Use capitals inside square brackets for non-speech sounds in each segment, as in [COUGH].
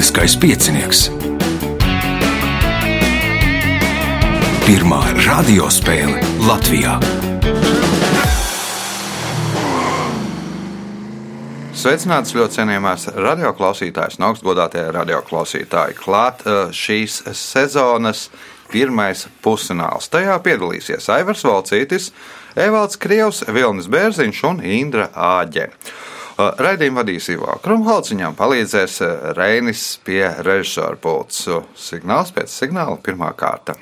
Lieliskais piecinieks. Pirmā radiospēle Latvijā. Sveicināts ļoti cienījamās radioklausītājas un augstgadātie radioklausītāji. Klāt eh, šīs sezonas pirmais pusfināls. Tajā piedalīsies Aivars Valcītis, Evalds Krievs, Vilnis Bērziņš un Indra Āģe. Eh, Raidījumu vadīs Ivo Krumholts, viņam palīdzēs eh, Reinis pie režisora pults. Signāls pēc signāla pirmā kārta.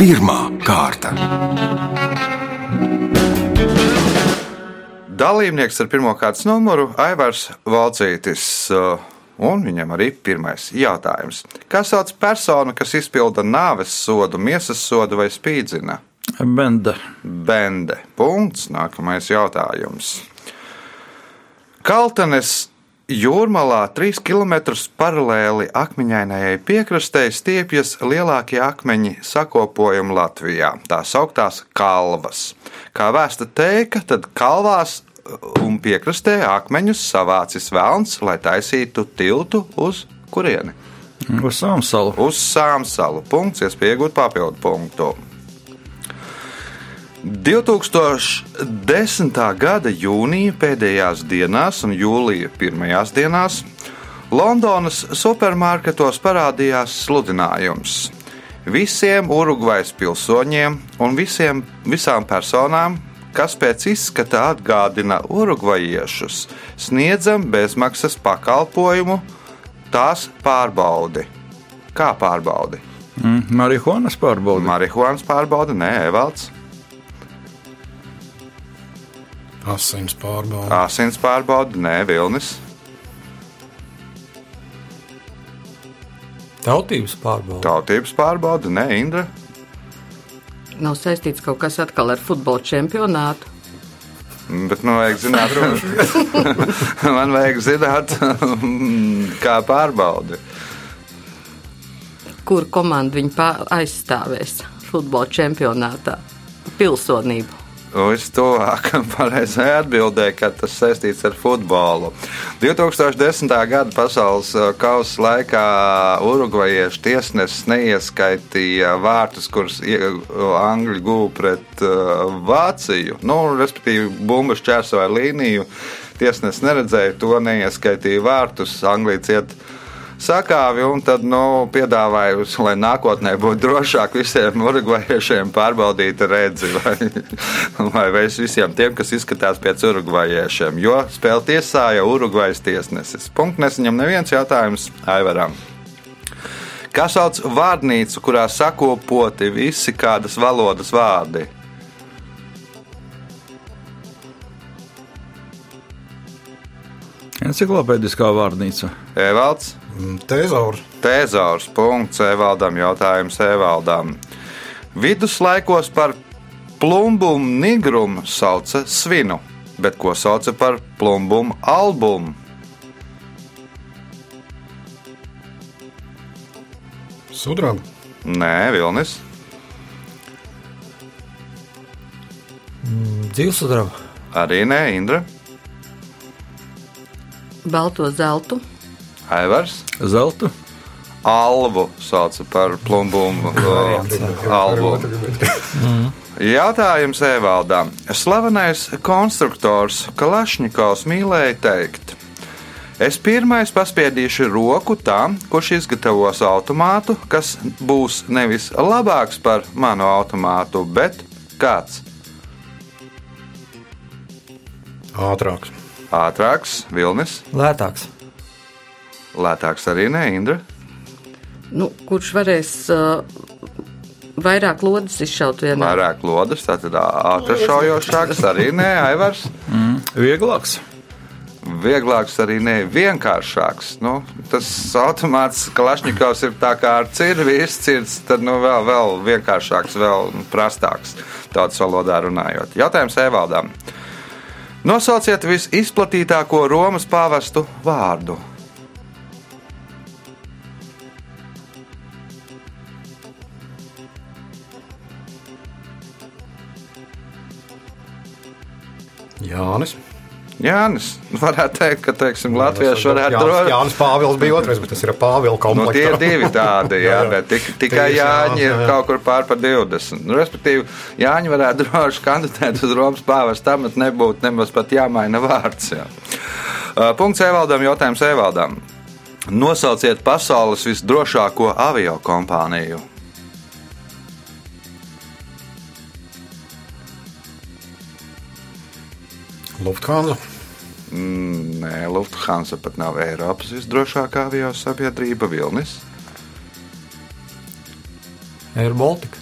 Pirmā kārta. Dalībnieks ar pirmā kārtas numuru Aivars Valcītis. uh, Un viņam arī pirmais jautājums. Kā sauc personu, kas izpilda nāves sodu, miesas sodu vai spīdzina? Benda. Bende. Punkts. Nākamais jautājums. Kaltenes jūrmalā 3 km paralēli akmeņainajai piekrastei stiepjas lielākie akmeņi sakopojumi Latvijā. Tā sauktās kalvas. Kā vēsta teika, tad kalvās un piekrastē akmeņus savācis vēlns, lai taisītu tiltu uz kurieni? Uz Sāmsalu. Uz Sāmsalu. Punkts, iespēja iegūt papildu punktu. 2010. gada jūnija pēdējās dienās un jūlija pirmajās dienās Londonas supermarketos parādījās sludinājums. Visiem Urugvajas pilsoņiem un visiem, visām personām, kas pēc izskata atgādina urugvajiešus, sniedzam bezmaksas pakalpojumu, tās pārbaudi. Kā pārbaudi? Mm, Marihuānas pārbauda. Marihuānas pārbauda, nē, Evalds. Asins pārbauda. Asins pārbauda, nē, Vilnis. Tautības pārbauda. Tautības pārbauda, nē, Indra. Nav saistīts kaut kas atkal ar futbola čempionātu. Bet man vajag zināt, [LAUGHS] [LAUGHS] man vajag zināt [LAUGHS] kā pārbaudi. Kur komanda viņu pā- aizstāvēs futbola čempionātā? Pilsonību. Vistuvāk pareizai [LAUGHS] atbildēja, ka tas saistīts ar futbolu. 2010. gada pasaules uh, kausa laikā Urugvajiešu tiesnesis neieskaitīja vārtus, kurus Angļi guva pret uh, Vāciju. Nu, respektīvi, bumbu šķērsoja līniju. Tiesnesis neredzēja to, neieskaitīja vārtus. Anglija cieta sakāvi, un tad nu, piedāvāju, lai nākotnē būtu drošāk visiem urugvajiešiem pārbaudīt redzi, vai, [LAUGHS] vai vis- visiem tiem, kas izskatās pēc urugvajiešiem. Jo spēle tiesāja Urugvajas tiesnesis. Punkts nesaņem neviens jautājums Aivaram. Kā sauc vārnīcu, kurā sakopoti visi kādas valodas vārdi? Enciklopēdiskā vārnīca. Evalds, Tezaurs. Tēzaurs, punkts Evaldam, jautājums Evaldam. Viduslaikos par plumbumu nigrumu sauca svinu, bet ko sauca par plumbumu albumu? Sudraba. Nē, Vilnis. Dzīvesudraba. Arī nē, Indra. Balto zeltu. Aivars. Zelta. Albu sauca par plumbumu uh, albumu. Jautājums Evaldam. Slavenais konstruktors Kalašņikovs mīlēja teikt: Es pirmais paspiedīšu roku tam, kurš izgatavos automātu, kas būs nevis labāks par manu automātu, bet kāds Ātrāks. ātrāks, vilnis, Lētāks. Lētāks arī ne, Indra. Nu, kurš varēs uh, vairāk lodes izšaut vienā? Vairāk lodas, tātad ātršaujošāks [LAUGHS] arī nē, Aivars. Vieglāks. Vieglāks arī ne vienkāršāks. Nu, tas automāts Kalašņikovs ir tā kā ar cirvi izcirts, tad nu, vēl, vēl vienkāršāks, vēl prastāks. Tautas valodā runājot. Jautājums Evaldam. Nosauciet visizplatītāko Romas pāvestu vārdu. Jānis. Jānis, varētu teikt, ka teiksim, latvieši varētu Jānis, droši. Jānis Pāvils bija otrais, bet tas ir Pāvila Nu, komplekts. tie ir divi tādi, jā, [LAUGHS] bet tik, tikai Tieši, jā, Jāņi ir jā. kaut kur pār par 20. Nu, respektīvi, Jāņi varētu droši kandidēt uz Romas pāvesta amatu, nebūtu nemaz pat jāmaina vārds. Jā. Uh, Punkts Evaldam, jautājums Evaldam. Nosauciet pasaules visdrošāko avio kompāniju. Lufthansa. Nē, Lufthansa pat nav Eiropas visdrošākā avio sabiedrība Vilnis. Air Baltica.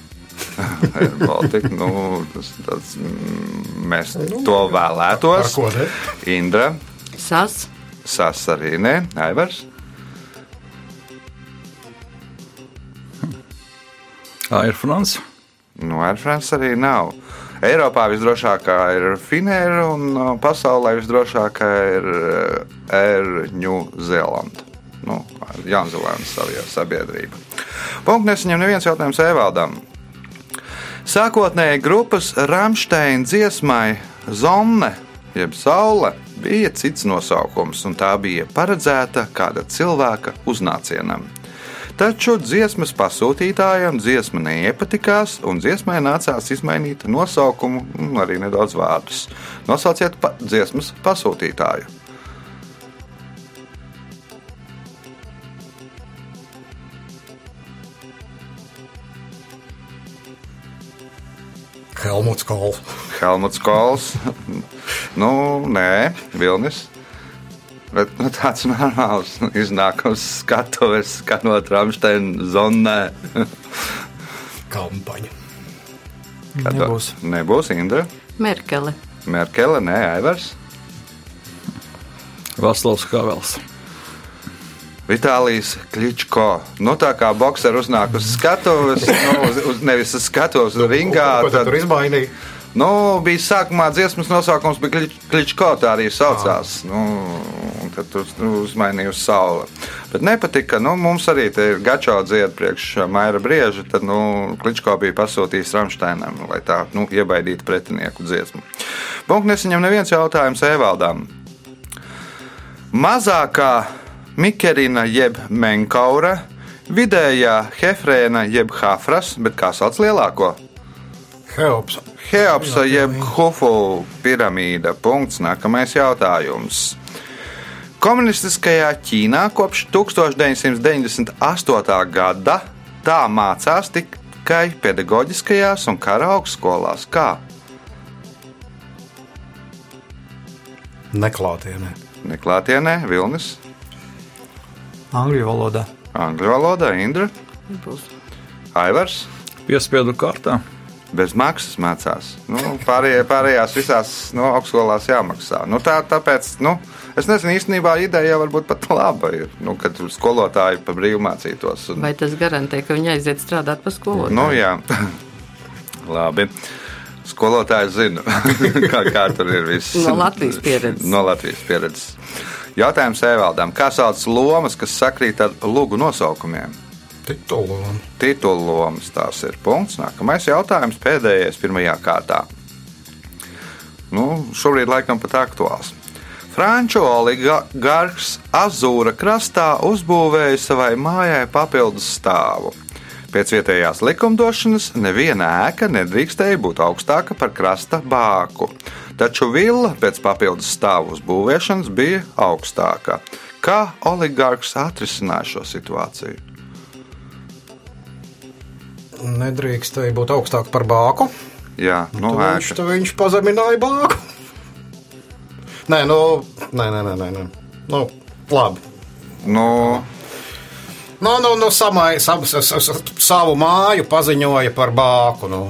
[LAUGHS] Air Baltica, nu, tas, tas, mm, mēs Nu, to vēlētos. ko ne? Indra, Sas, Sas arī nē, Aivars. Air France. Nu, Air France arī nav. Eiropā visdrošākā ir Finēra un uh, pasaulē visdrošākā ir uh, New Zealand. Nu, Jaunzēlandes sabiedrība. Punkts nesaņem neviens jautājums Evaldam. Sākotnēji grupas Rāmsteina dziesmai Zonne, jeb Saule, bija cits nosaukums, un tā bija paredzēta kāda cilvēka uznācienam. Taču dziesmas pasūtītājam dziesma neiepatikās, un dziesmai nācās izmainīt nosaukumu un arī nedaudz vārdus. Nosauciet pa dziesmas pasūtītāju. Helmuts Kols. Helmuts Kols. nu, nē, Vilnis. Bet nu, tāds normāls iznākums skatuves, skanot Rāmsteina zonē. Kampaņa. Nebūs. Nebūs Indra. Merkele, Merkele, nē, Aivars. Vaslavs Havels. Vitālijas Kličko. Nu, tā kā boxers uznāk uz skatuves, nu, uz, uz, nevis uz skatuves, uz ringā. Ko tu Tad, tur izmainīja? Nu, bija sākumā dziesmas nosaukums, bija Klič- Kličko, tā arī saucās. Nu, un tad tur nu, uzmainīja uz sauli. Bet nepatika, nu, mums arī ir gačo dzied priekš Maira Brieža, tad, nu, Kličko bija pasūtījis Ramsteinam, lai tā, nu, iebaidītu pretinieku dziesmu. Punkts nesaņem neviens jautājums Evaldām. Mazākā Mikerina jeb Menkaura, vidējā Hefrēna jeb Hafras, bet kā sauc lielāko? Heops. Heopsa jeb Hufu piramīda. Punkts. Nākamais jautājums. Komunistiskajā Ķīnā kopš 1998. gada tā mācās tikai pedagoģiskajās un kara augstskolās. Kā? Neklātienē. Neklātienē, Vilnis, Angļu valodā. angļu valodā, Indra, būs Aivars. Piespiedu kārtā. Bez maksas mācās. Nu, pārējie, pārējās visās nu, augstskolās jāmaksā. Nu, tā, tāpēc, nu, es nezinu, īstenībā ideja varbūt pat laba ir, nu, kad skolotāji pa brīvu mācītos. Un, Vai tas garantē, ka viņi aiziet strādāt pa skolu? nu, jā, [LAUGHS] labi. Skolotājs zina, [LAUGHS] kā, kā tur ir viss. No Latvijas pieredzes. No Latvijas pieredzes. Jautājums Evaldam. Kā sauc lomas, kas sakrīt ar lugu nosaukumiem? Titulu lomas tās ir punkts. Nākamais jautājums, pēdējais, pirmajā kārtā. Nu, šobrīd laikam pat aktuāls. Franču oligarhs Azūra krastā uzbūvēja savai mājai papildus stāvu. Pēc vietējās likumdošanas neviena ēka nedrīkstēja būt augstāka par krasta bāku, taču villa pēc papildus stāvu uzbūvēšanas bija augstāka. Kā oligarhs atrisināja šo situāciju? Nedrīkstēja būt augstāk par bāku. Jā, nu, Nu, viņš, ēka. tu viņš pazemināja bāku. Nē, nu, nē, nē, nē, nē. nē. Nu, labi. Nu, Nu, nu, nu samai, sam, s, s, s, savu māju paziņoja par bāku. Nu,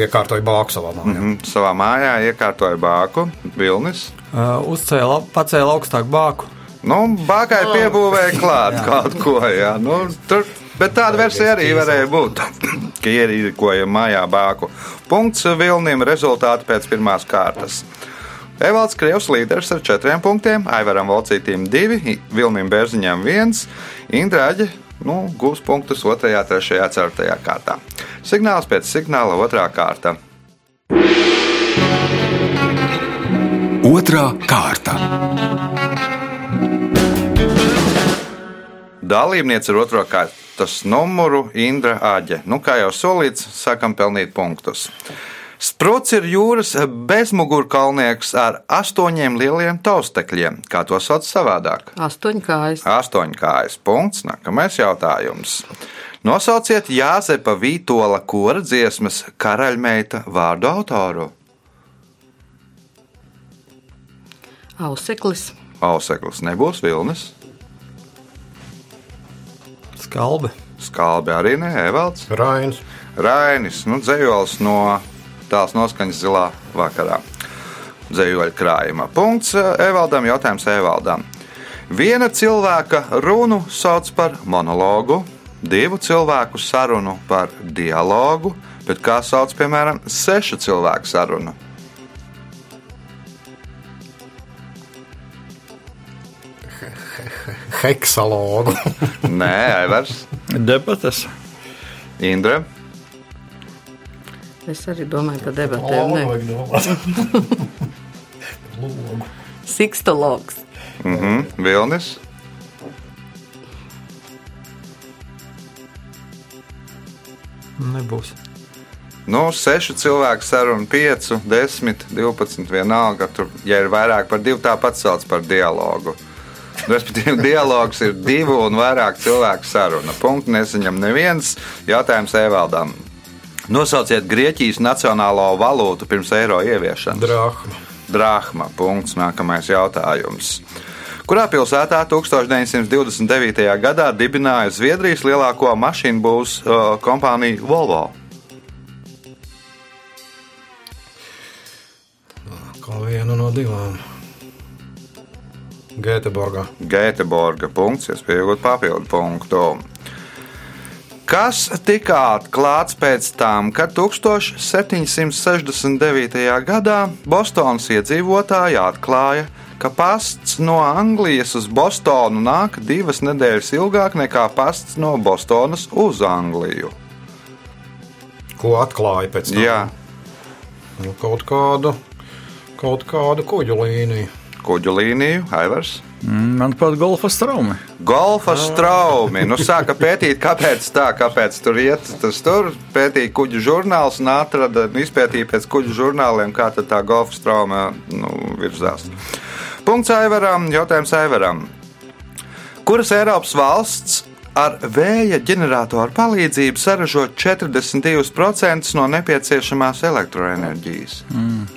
iekārtoja bāku savā mājā. Mm. mm, savā mājā iekārtoja bāku, vilnis. Uh, uzcēla, pacēla augstāk bāku. Nu, bākai piebūvēja klāt [LAUGHS] kaut ko. Jā. Nu, tur, bet tāda versija arī varēja būt. Ka ierīkoja mājā bāku. Punkts Vilnim rezultāti pēc pirmās kārtas. Evalds Krievs līderis ar četriem punktiem, Aivaram Volcītīm divi, Vilnim Bērziņam viens, Indrāģi nu, gūs punktus 2, 3, 4 kārtā. Signāls pēc signāla otrā kārta. Otra kārta. Dalībniece ar otro kārtas numuru Indra Āģe. Nu, kā jau solīts, sākam pelnīt punktus. Spruts ir jūras bezmugurkalnieks ar astoņiem lieliem taustekļiem. Kā to sauc savādāk? Astoņkājas. Astoņkājas punkts. Nākamais jautājums. Nosauciet Jāzepa Vītola kora dziesmas karaļmeita vārdu autoru. Auseklis. Auseklis nebūs vilnis, Skalbe. skalbi arī nē, Evalds. Rains. Rainis, nu, dzējols no tāls noskaņas zilā vakarā. Dzējoļa krājuma. Punkts eh, Evaldam, jautājums Evaldam. Viena cilvēka runu sauc par monologu, divu cilvēku sarunu par dialogu, bet kā sauc, piemēram, sešu cilvēku sarunu? Heksalogu. [LAUGHS] Nē, Aivars, Debates. Indra. Es arī domāju par debatēm. Ne. [LAUGHS] Sikstologs. Mhm, Vilnis. Nebūs. Nu, sešu cilvēku sarunu, piecu, desmit, divpadsmit, vienalga. Tur, ja ir vairāk par divu, tāpat sauc par dialogu. Respektīvi, dialogs ir divu un vairāk cilvēku saruna. Punktu nesaņem neviens. Jautājums Evaldam. Nosauciet Grieķijas nacionālo valūtu pirms eiro ieviešanas. Drāhma. Drāhma. Punkts. Nākamais jautājums. Kurā pilsētā 1929. gadā dibināja Zviedrijas lielāko mašīnu būvniecības uh, kompāniju Volvo? Kā viena no divām. Gēteborgā. Gēteborga punkts, iespējot papildu punktu. Kas tika atklāts pēc tam, kad 1769. gadā Bostonas iedzīvotāji atklāja, ka pasts no Anglijas uz Bostonu nāk divas nedēļas ilgāk nekā pasts no Bostonas uz Angliju? Ko atklāja pēc tam? Jā, Nu, kaut kādu, kaut kādu kuģu līniju. Kuģu līniju, Aivars. Mm, Manuprāt, golfa straumi. Golfa straumi. Nu, sāka pētīt, kāpēc tā, kāpēc tur iet. Tas tur pētīja kuģu žurnāls un atrada, nu, izpētīja pēc kuģu žurnāliem, kā tad tā golfa strauma nu, virzās. Punkts Aivaram, jautājums Aivaram. Kuras Eiropas valsts ar vēja ģeneratoru palīdzību saražo 42% no nepieciešamās elektroenerģijas?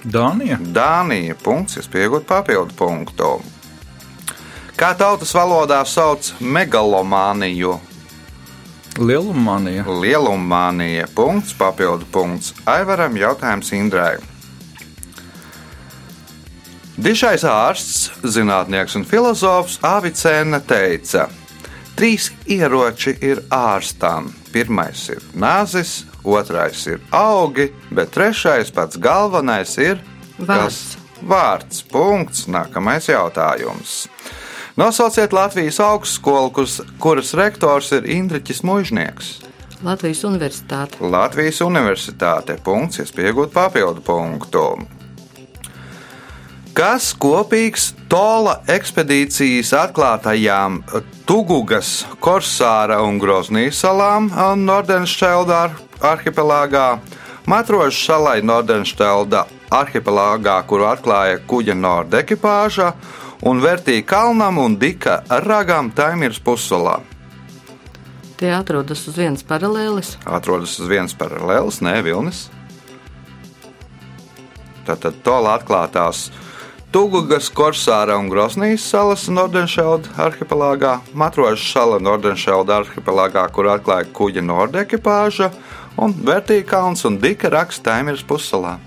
Dānija. Dānija. Punkts, es pieaugu papildu punktu. Kā tautas valodā sauc megalomāniju? Lielumānija. Lielumānija. Punkts, papildu punkts. Aivaram jautājums Indrai. Dišais ārsts, zinātnieks un filozofs Avicēna teica, trīs ieroči ir ārstam. Pirmais ir nāzis, otrais ir augi, bet trešais pats galvenais ir Vārds. Vārds. Punkts. Nākamais jautājums. Nosauciet Latvijas augstskolu, kuras, kuras rektors ir Indriķis Mužnieks. Latvijas Universitāte. Latvijas Universitāte. Punkts, iespējot papildu punktu. Kas kopīgs Tola ekspedīcijas atklātajām Tugugas, Korsāra un Groznijas salām Nordenšteldā arhipelāgā, Matrožu salai Nordenštelda arhipelāgā, kuru atklāja kuģa Nord ekipāža, un Vertī kalnam un Dika ragam Taimirs pussalā. Tie atrodas uz vienas paralēles. atrodas uz vienas paralēlas, ne Vilnis. Tātad Tola atklātās Tugugas, Korsāra un Grosnijas salas Nordenšelda arhipelāgā, Matrožas sala Nordenšelda arhipelāgā, kur atklāja kuģa Nordekipāža, un Vertīkalns un Dika raksts Taimirs pussalā.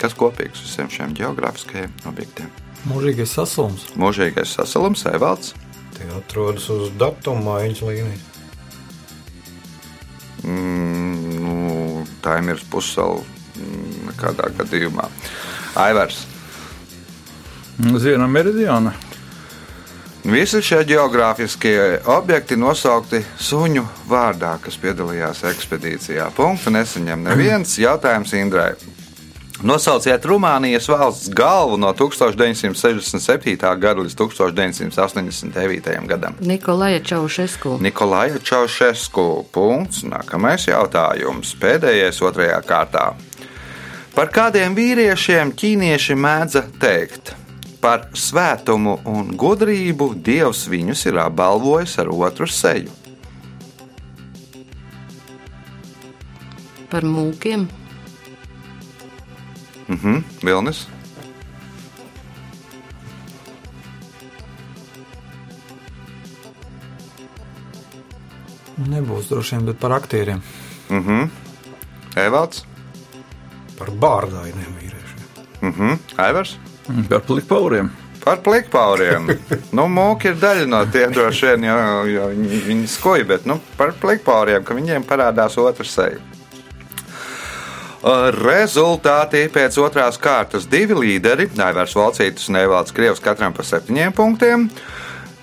Kas kopīgs visiem šiem geogrāfiskajiem objektiem? Mūžīgais saslums. Mūžīgais sasalums, Evalds. Tie atrodas uz datuma maiņas līnijas. Mm, nu, Taimirs pussala mm, nekādā gadījumā. Aivars. Uz viena meridiāna. Visi šie geogrāfiskie objekti nosaukti suņu vārdā, kas piedalījās ekspedīcijā. Punktu nesaņem neviens jautājums Indrai. Nosauciet Rumānijas valsts galvu no 1967. gada līdz 1989. gadam. Nikolaja Čaušesku. Nikolai Čaušesku. Punkts. Nākamais jautājums. Pēdējais otrajā kārtā. Par kādiem vīriešiem ķīnieši mēdza teikt? Par svētumu un gudrību Dievs viņus ir apbalvojis ar otru seju. Par mūkiem. Mhm, Vilnis. Nebūs droši vien, bet par aktieriem. Mhm. Evalds. Par bārdainiem vīriešiem. Mhm. Aivars. Par plikpauriem. Par plikpauriem. [LAUGHS] nu, mūki ir daļa no tiem droši vien, jo, jo viņi, viņi skoja, bet nu, par plikpauriem, ka viņiem parādās otrs seja. Rezultāti pēc otrās kārtas divi līderi, Aivars Valcītis un Evalds Krievs katram pa septiņiem punktiem.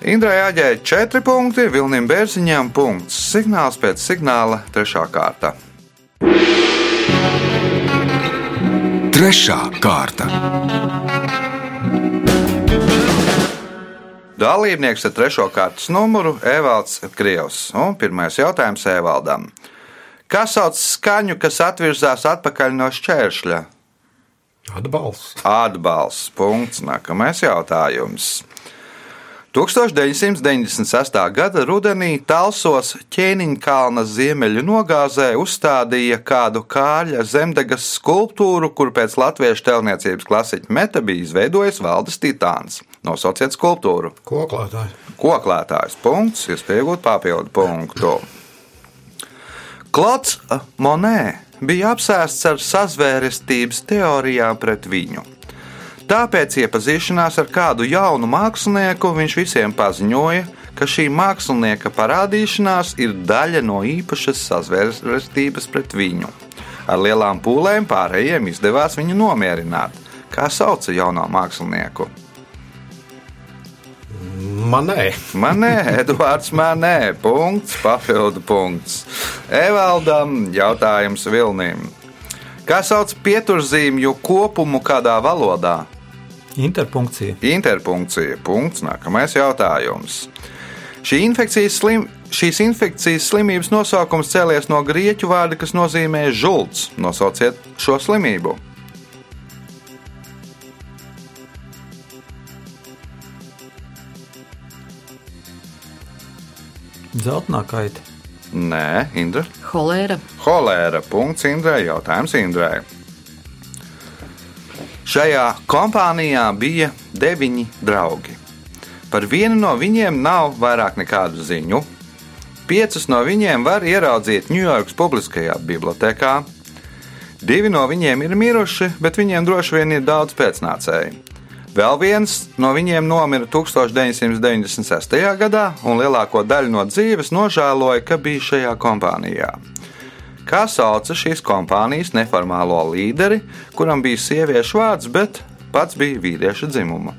Indrai Aģēja 4 punkti, Vilnim Bērziņām punkts. Signāls pēc signāla trešā kārta. Trešā kārta. Dalībnieks ar trešo kārtas numuru Evalds Krievs. Un pirmais jautājums Evaldam. Kā sauc skaņu, kas atvirzās atpakaļ no šķēršļa? Atbalsts. Atbalsts. Punkts. Nākamais jautājums. 1996. gada rudenī Talsos ķēniņkalna ziemeļu nogāzē uzstādīja kādu kāļa zemdegas skulptūru, kur pēc latviešu tēlniecības klasiķa meta bija izveidojis valdes titāns. Nosauciet skulptūru. Koklētāji. Koklētājs punkts, iespēja iegūt papildu punktu. Klods Monē bija apsēsts ar sazvērestības teorijām pret viņu. Tāpēc iepazīšanās ar kādu jaunu mākslinieku viņš visiem paziņoja, ka šī mākslinieka parādīšanās ir daļa no īpašas sazvērestības pret viņu. Ar lielām pūlēm pārējiem izdevās viņu nomierināt. Kā sauca jauno mākslinieku? Manē. Manē, Edvards, manē, punkts, papildu punkts. Evaldam jautājums Vilnim. Kā sauc pieturzīmju kopumu kādā valodā? Interpunkcija. Interpunkcija. Punkts. Nākamais jautājums. Šī infekcijas slim, šīs infekcijas slimības nosaukums cēlies no grieķu vārda, kas nozīmē žults. Nosauciet šo slimību. Zeltnā kaita. Nē, Indra. Holēra. Holēra. Punkts Indrai. Jautājums Indrai. Šajā kompānijā bija deviņi draugi. Par vienu no viņiem nav vairāk nekādu ziņu. Piecus no viņiem var ieraudzīt Ņujorkas publiskajā bibliotekā. Divi no viņiem ir miruši, bet viņiem droši vien ir daudz pēcnācēju. Vēl viens no viņiem nomira 1996. gadā, un lielāko daļu no dzīves nožēloja, ka bija šajā kompānijā. Kā sauca šīs kompānijas neformālo līderi, kuram bija sieviešu vārds, bet pats bija vīrieša dzimuma?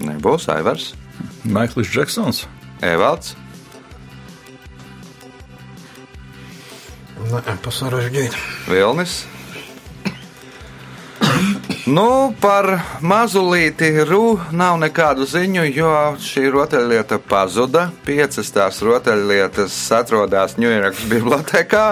Nebūs Aivars, Maikls Džeksons. Evalds, Nē, pasarežģīti. Vilnis. Nu, par mazulīti rū nav nekādu ziņu, jo šī rotaļlieta pazuda. Piecas tās rotaļlietas atrodas Ņujorkas [LAUGHS] bibliotekā.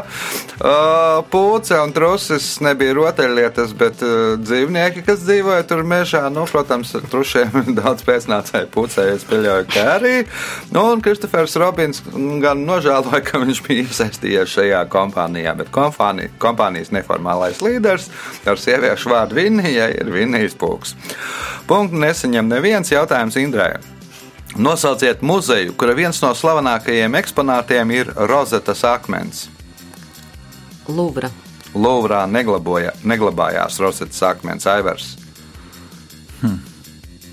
Pūce un trusis nebija rotaļlietas, bet dzīvnieki, kas dzīvoja tur mežā, nu, protams, trušiem [LAUGHS] daudz pēcnācēju pūcē, es pieļauju, ka arī. Nu, un Kristofers Robins gan nožēloja, ka viņš bija iesaistījies šajā kompānijā, bet kompānija, kompānijas neformālais līderis ar sieviešu vārdu Vinija ir Vinijas pūks. Punktu nesaņem neviens jautājums Indrē. Nosauciet muzeju, kura viens no slavenākajiem eksponātiem ir Rozetas akmens. Luvra. Luvrā neglaboja, neglabājās Rozetas akmens aivers.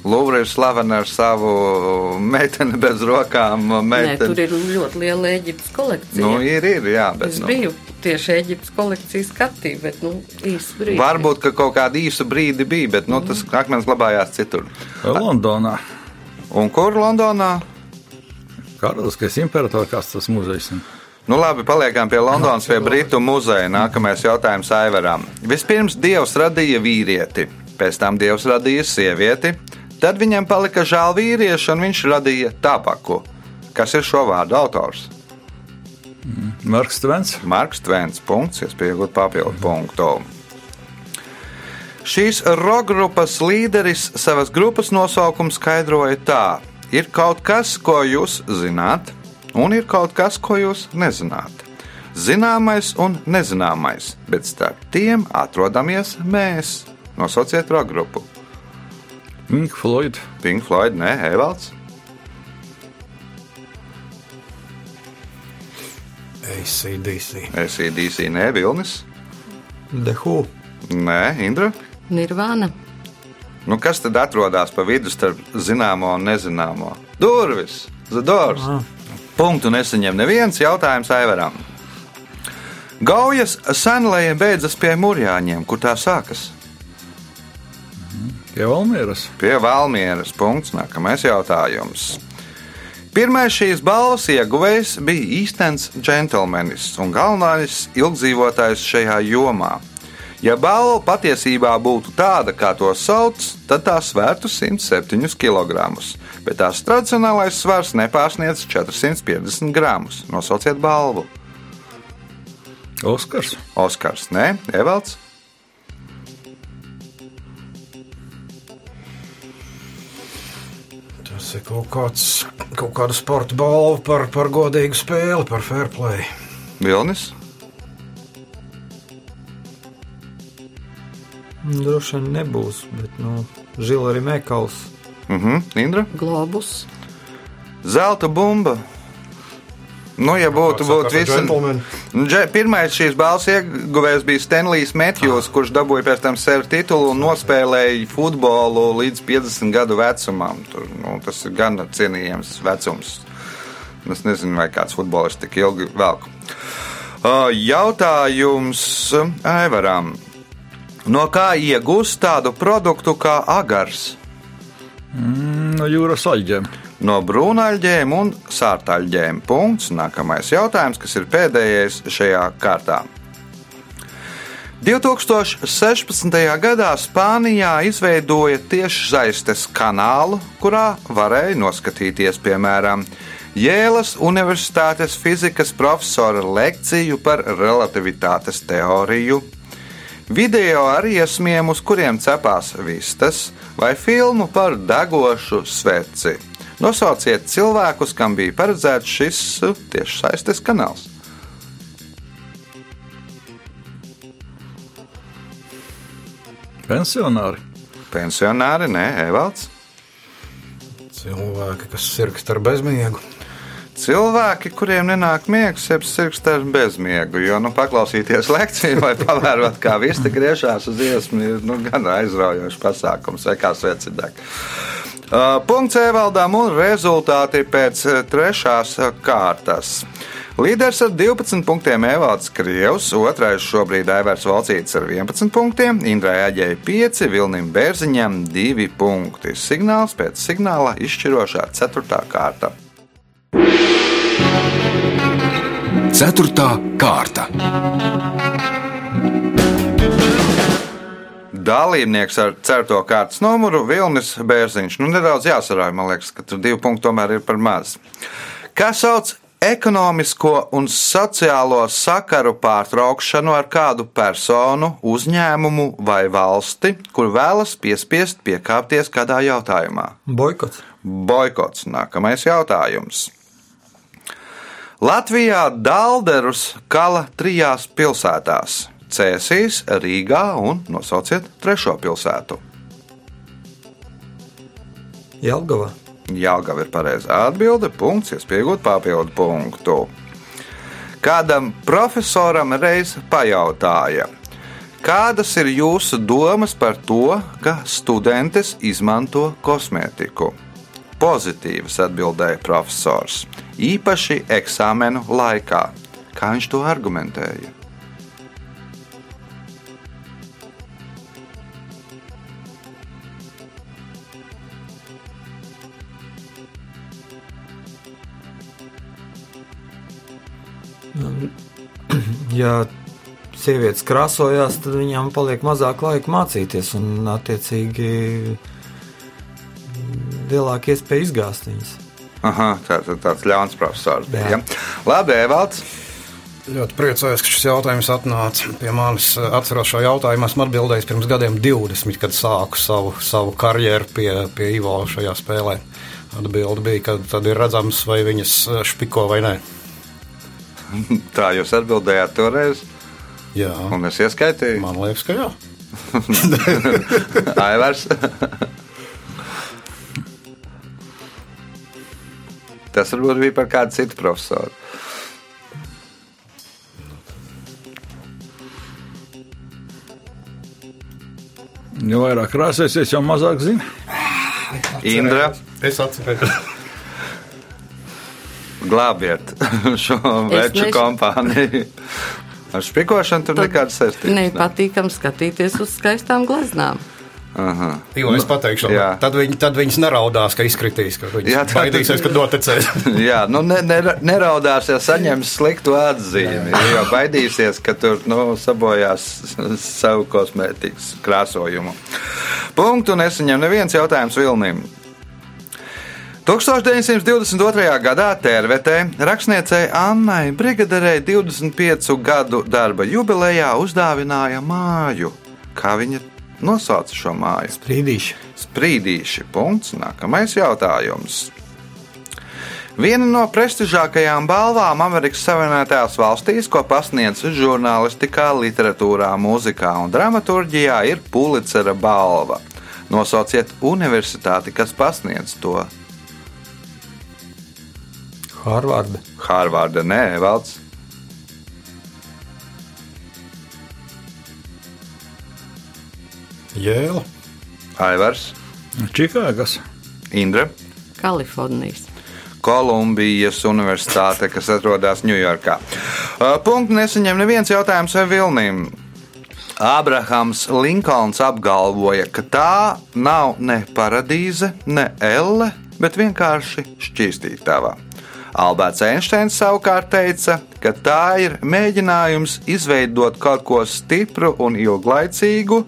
Lūvra ir slavena ar savu meiteni bez rokām. Nē, Meiteni. tur ir ļoti liela Eģiptes kolekcija. Nu, ir, ir, jā, bet, es nu, biju tieši Eģiptes kolekcijas skatī, bet nu, īsti brīdi. Varbūt, ka kaut kādu īsu brīdi bija, bet nu, tas akmens glabājās citur. Londonā. Un kur Londonā? Karaliskais imperators, kas tas muzejs ir. Nu, labi, paliekam pie Londonas, pie Britu muzeja. Nākamais jautājums Aivaram. Vispirms Dievs radīja vīrieti, pēc tam Dievs radīja sievieti, tad viņam palika žēl vīriešu un viņš radīja tabaku. Kas ir šo vārdu autors? Marks Tvens. Marks Tvens. Punkts, iespējot papildu punktu. Šīs roka-grupas līderis savas grupas nosaukumu skaidroja tā: ir kaut kas, ko jūs zināt, un ir kaut kas, ko jūs nezināt. Zināmais un nezināmais, bet starp tiem atrodamies mēs. Nosauciet roka-grupu. Pink Floyd. Pink Floyd, nē, Evalds. ACDC. SEDC, nē, Vilnis. The Who. Nē, Indra. Nirvana. Nu, kas tad atrodas pa vidu starp zināmo un nezināmo? Durvis, Zadors. Punktu nesaņem neviens jautājums Aivaram. Gaujas senlēja beidzas pie mūrjāņiem, kur tā sākas. Pie Valmieras. Pie Valmieras punkts. Nākamais jautājums. Pirmais šīs balvas ieguvējs bija īstenis džentlmenis un galvenais ilgdzīvotājs šajā jomā. Ja balva patiesībā būtu tāda, kā to sauc, tad tā svērtu 107 kg, bet tās tradicionālais svars nepārsniedz 450 gramus. Nosauciet balvu. Oskars. Oskars, nē, Evalds. Ir kaut, kāds, kaut kāda sporta balva par, par godīgu spēli, par fair play. Vilnis. Droši vien nebūs, bet, nu, žila arī mēkals. Mhm, Indra. Globus. Zelta bumba. Nu, ja būtu, būtu. Gentlemen. Nu, Pirmais šīs balvas ieguvējs bija Stanlijs Matthews, kurš dabūja pēc tam sevi titulu un nospēlēja futbolu līdz 50 gadu vecumam. Tur, nu, tas ir gan cienījams vecums. Es nezinu, vai kāds futbolists tik ilgi velk. Jautājums Aivaram. No kā iegūst tādu produktu kā agars? No jūras aļģiem. No brūnaļģiem un sārtaļģiem. Punkts. Nākamais jautājums, kas ir pēdējais šajā kārtā. 2016. gadā Spānijā izveidoja tiešsaistes kanālu, kurā varēja noskatīties, piemēram, Jēlas Universitātes fizikas profesora lekciju par relativitātes teoriju, video ar iesmiem, uz kuriem cepās vistas, vai filmu par degošu sveci. Nosauciet cilvēkus, kam bija paredzēts šis uh, tiešsaistes kanāls. Pensionāri. Pensionāri, nē, Evalds. Cilvēki, kas sirgst ar bezmiegu. Cilvēki, kuriem nenāk miegs, jeb sirgst ar bezmiegu. Jo nu, paklausīties lekciju vai pavērot, kā visi griežās uz iesmu, ir nu, gan aizraujošs pasākums, vai kā svecidāk. Uh, punkts Evaldam un rezultāti pēc uh, trešās uh, kārtas. Līderis ar 12 punktiem Evalds Krievs, otrais šobrīd Aivars Valcīts ar 11 punktiem, Indrai Aģēja 5, Vilnim Bērziņam 2 punkti. Signāls pēc signāla izšķirošā 4. kārta. Ceturtā kārta. Dalībnieks ar certo kārtas numuru Vilnis Bērziņš. Nu, nedaudz jāsarāj, man liekas, ka tur divi punkti tomēr ir par maz. Kā sauc ekonomisko un sociālo sakaru pārtraukšanu ar kādu personu, uzņēmumu vai valsti, kur vēlas piespiest piekāpties kādā jautājumā? Boikots. Boikots. Nākamais jautājums. Latvijā Dalderus kala trijās pilsētās - Cēsīs, Rīgā un nosauciet trešo pilsētu. Jelgava. Jālgava ir pareizā atbilde. Punkts, iespējot papildu punktu. Kādam profesoram reiz pajautāja, kādas ir jūsu domas par to, ka studentes izmanto kosmētiku? Pozitīvas atbildēja profesors, īpaši eksāmenu laikā. Kā viņš to argumentēja? Ja sievietes krāsojās, tad viņām paliek mazāk laika mācīties, un attiecīgi lielāka iespēja izgāzt viņas. Aha, tā, tā, tāds ļauns profesors bija. Ja? Labi, Evalds. Ļoti priecājos, ka šis jautājums atnāca pie manis. Atceros šo jautājumu, esmu atbildējis pirms gadiem 20, kad sāku savu, savu karjeru pie, pie Ivo šajā spēlē. Atbilde bija, ka tad ir redzams, vai viņas špiko vai nē. [LAUGHS] Tā jūs atbildējāt toreiz, Jā, un es ieskaitīju. man liekas, ka jā. [LAUGHS] Aivars. Tas varbūt bija par kādu citu profesoru. Jo vairāk krāsēsies, jo mazāk zina. Indra, Es atceros. Glābiet [LAUGHS] šo veču nešu- kompāniju. Ar špikošanu tur nekādas saistības. Nepatīkam skatīties uz skaistām gleznām. Aha. Jo es pateikšu, Jā. tad, viņi, tad viņas neraudās, ka izkritīs, ka Jā, viņas tā- baidīsies, ka noticēs. [LAUGHS] Jā, nu ne, ne, neraudās, ja saņems sliktu atzīmi. Jo baidīsies, ka tur nu, sabojās savu kosmētikas krāsojumu. Punktu nesaņem neviens jautājums Vilnim. 1922. gadā Tērvetē rakstniecei Annai Brigaderei 25 gadu darba jubilejā uzdāvināja māju. Kā viņa nosauca šo māju? Brīdīši. Sprīdīši. Punkts. Nākamais jautājums. Viena no prestižākajām balvām Amerikas Savienotajās valstīs, ko pasniedz žurnālistikā, literatūrā, mūzikā un dramaturgijā, ir Pulicera balva. Nosauciet universitāti, kas pasniedz to. Harvarda. Hārvārda, nē, Valds. Jēla. Aivars, Čikāgas. Indra. Kalifornijas. Kolumbijas Universitāte, kas atrodas Ņujorkā. Uh, Punktu nesaņem neviens jautājums vai vilnim. Abrahams Linkolns apgalvoja, ka tā nav ne paradīze, ne elle, bet vienkārši šķīstītava. Alberts Einsteins savukārt teica, ka tā ir mēģinājums izveidot kaut ko stipru un ilglaicīgu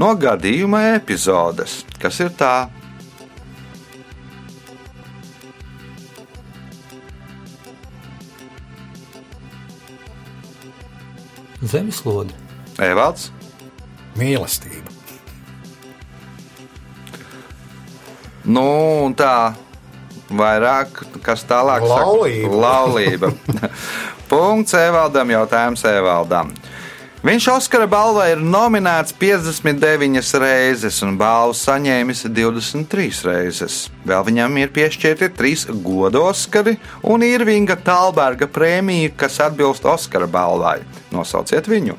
no gadījuma epizodes. Kas ir tā? Zemeslode. Evalds? Mīlestība. Nu, un tā vairāk, kas tālāk? Laulība. Laulība. [LAUGHS] Punkts Evaldam, jautājums Evaldam. Viņš Oskara balvai ir nominēts 59 reizes un balvu saņēmis 23 reizes. Vēl viņam ir piešķirti trīs godu Oskari un Irvinga Talberga prēmija, kas atbilst Oskara balvai. Nosauciet viņu.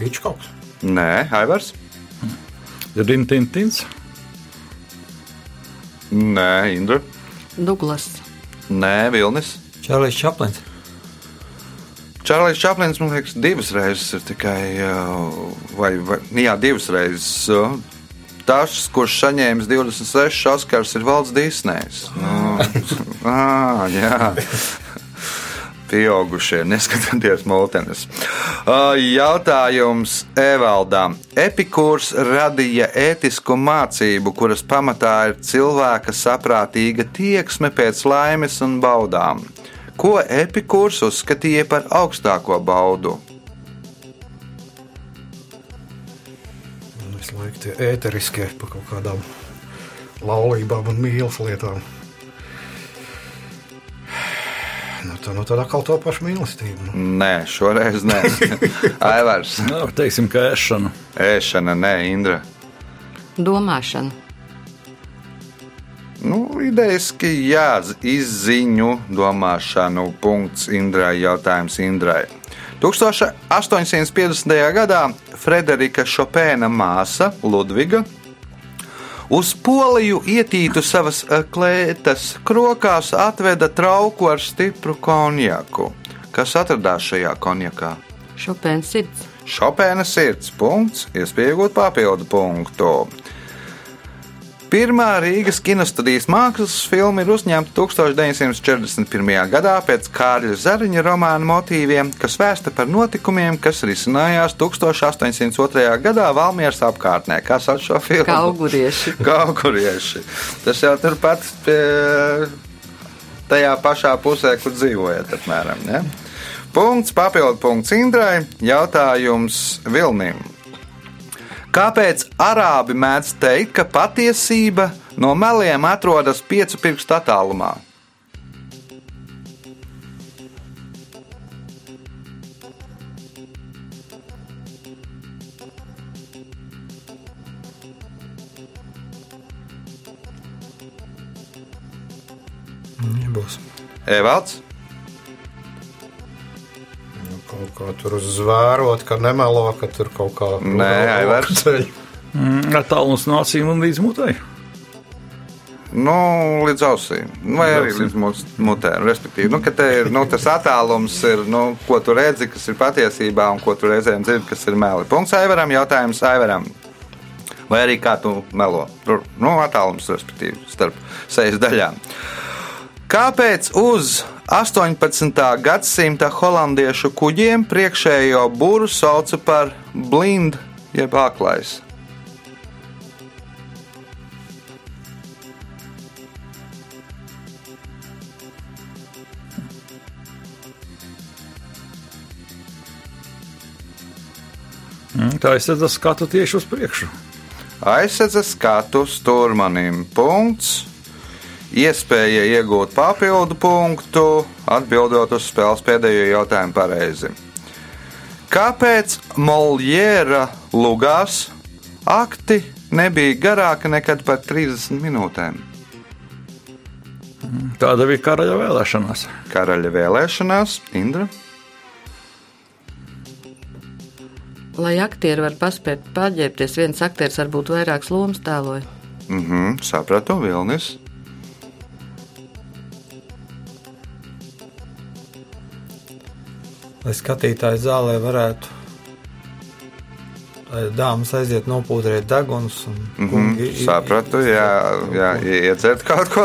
Hitchcocks. Nē, Aivars. Rintintins. Nē, Indra. Duglas. Nē, Vilnis. Čārlis Čaplins. Čārlis Čaplins, man liekas, divas reizes ir tikai. Vai, vai, jā, divas reizes. Tas, kurš saņēmis 26 Oskars, ir Valds Disnejs. Nu, [LAUGHS] ah, jā. Pieaugušie, neskatoties mūtenes. Jautājums Evaldam. Epikūrs radīja ētisku mācību, kuras pamatā ir cilvēka saprātīga tieksme pēc laimes un baudām. Ko Epikūrs uzskatīja par augstāko baudu? Visu laiku tie ēteriskie par kaut kādām laulībām un mīlestības lietām. Nu, tā nu tad atkal to pašu mīlestību. Nu. Nē, šoreiz nē. [LAUGHS] Aivars, Nu, teiksim, ka ēšana. ēšana, nē, Indra. Domāšana. Nu, idejaski, jā, izziņu, domāšanu, punkts Indrai, jautājums Indrai. 1850. gadā Frederika Šopēna māsa Ludviga uz Poliju ietītu savas eh, klētas krokās, atveda trauku ar stipru konjaku. Kas atradās šajā konjakā? Šopēns sirds. Šopēna sirds punkts, iespējot papildu punktu. Pirmā Rīgas kinostudijas mākslas filma ir uzņemta 1941. gadā pēc Kārļa Zariņa romāna motīviem, kas vēsta par notikumiem, kas risinājās 1802. gadā Valmieras apkārtnē. Kā sauc šo filmu? Kaugurieši. Kaugurieši. [LAUGHS] Tas jau turpat pie tajā pašā pusē, kur dzīvojat, apmēram. Ne? Punkts, papildu punkts Indrai. Jautājums Vilnim. Kāpēc arābi mēdz teikt, ka patiesība no meliem atrodas piecu pirkstu attālumā? Nebūs. Evalds, Kaut kā tur zvērot, ka nemelo, ka tur kaut kā Nē, Aivars. ceļ. Mm, Attālums no acīm un līdz mutei. nu, līdz ausīm, vai arī līdz mutēm. Respektīvi, nu, ka te ir nu, tas attālums, ir, nu, ko tu redzi, kas ir patiesībā, un ko tu reizēm dzirdi, kas ir meli. Punkts Aivaram, jautājums Aivaram. Vai arī kā tu melo? Tur, nu, attālums, respektīvi, starp sejas daļām. Kāpēc uz 18. gadsimta holandiešu kuģiem priekšējo būru sauca par blindu jeb aklais? Mm, Tā tad skatu tieši uz priekšu. Aizsedza skatu stūrmanim. Punkts. Iespēja iegūt papildu punktu, atbildot uz spēles pēdējo jautājumu pareizi. Kāpēc Moljēra lugās akti nebija garāki nekā par 30 minūtēm? Tāda bija karaļa vēlēšanās. Karaļa vēlēšanās, Indra. Lai aktieri var paspēt pārģērbties, viens aktieris varbūt vairākas lomas tēloja. Mhm, sapratu, Vilnis. Lai skatītāji zālē varētu. Dāmas aiziet nopūtēt degunus. Mhm, sapratu, jā, jā, iedzert kaut ko.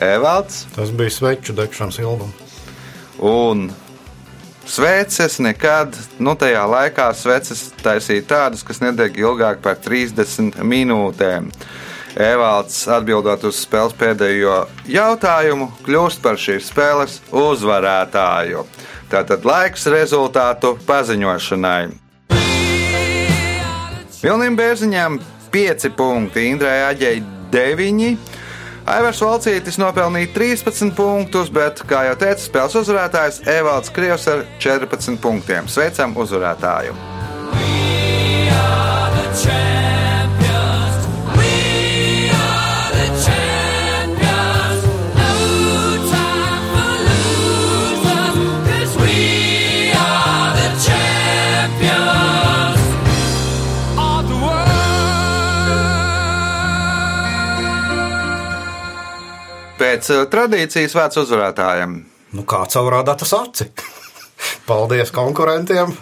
Evalds. Tas bija sveču degšanas ilgums. Un sveces nekad, nu, tajā laikā sveces taisīja tādas, kas nedeg ilgāk par 30 minūtēm. Evalds atbildot uz spēles pēdējo jautājumu, kļūst par šīs spēles uzvarētāju. Tātad laiks rezultātu paziņošanai. Vilnim Bērziņam 5 punkti, Indrai Aģei 9. Aivars Valcītis nopelnīja 13 punktus, bet, kā jau teicu, spēles uzvarētājs Evalds Krievs ar 14 punktiem. Sveicam uzvarētāju! Pēc eh, tradīcijas vērts uzvarētājiem. Nu, kāds savrādā tas aci? [LAUGHS] Paldies konkurentiem!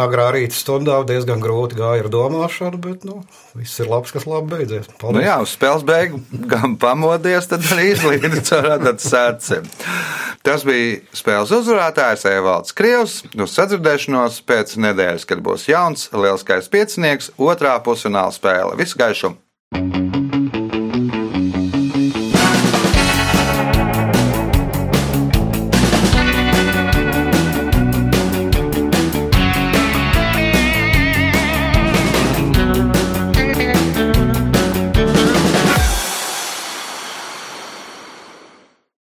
Agrā rīta stundā diezgan grūti gāja ar domāšanu, bet nu, viss ir labs, kas labi beidzies. Nu Paldies! jā, uz spēles beigu [LAUGHS] gan pamodies, tad arī izlīdz ar redzēt sēci. Tas bija spēles uzvarētājs Evalds Krievs. Uz sadzirdēšanos pēc nedēļas, kad būs jauns lielskais piecinieks, otrā pusfināla spēle. Visu gaišu!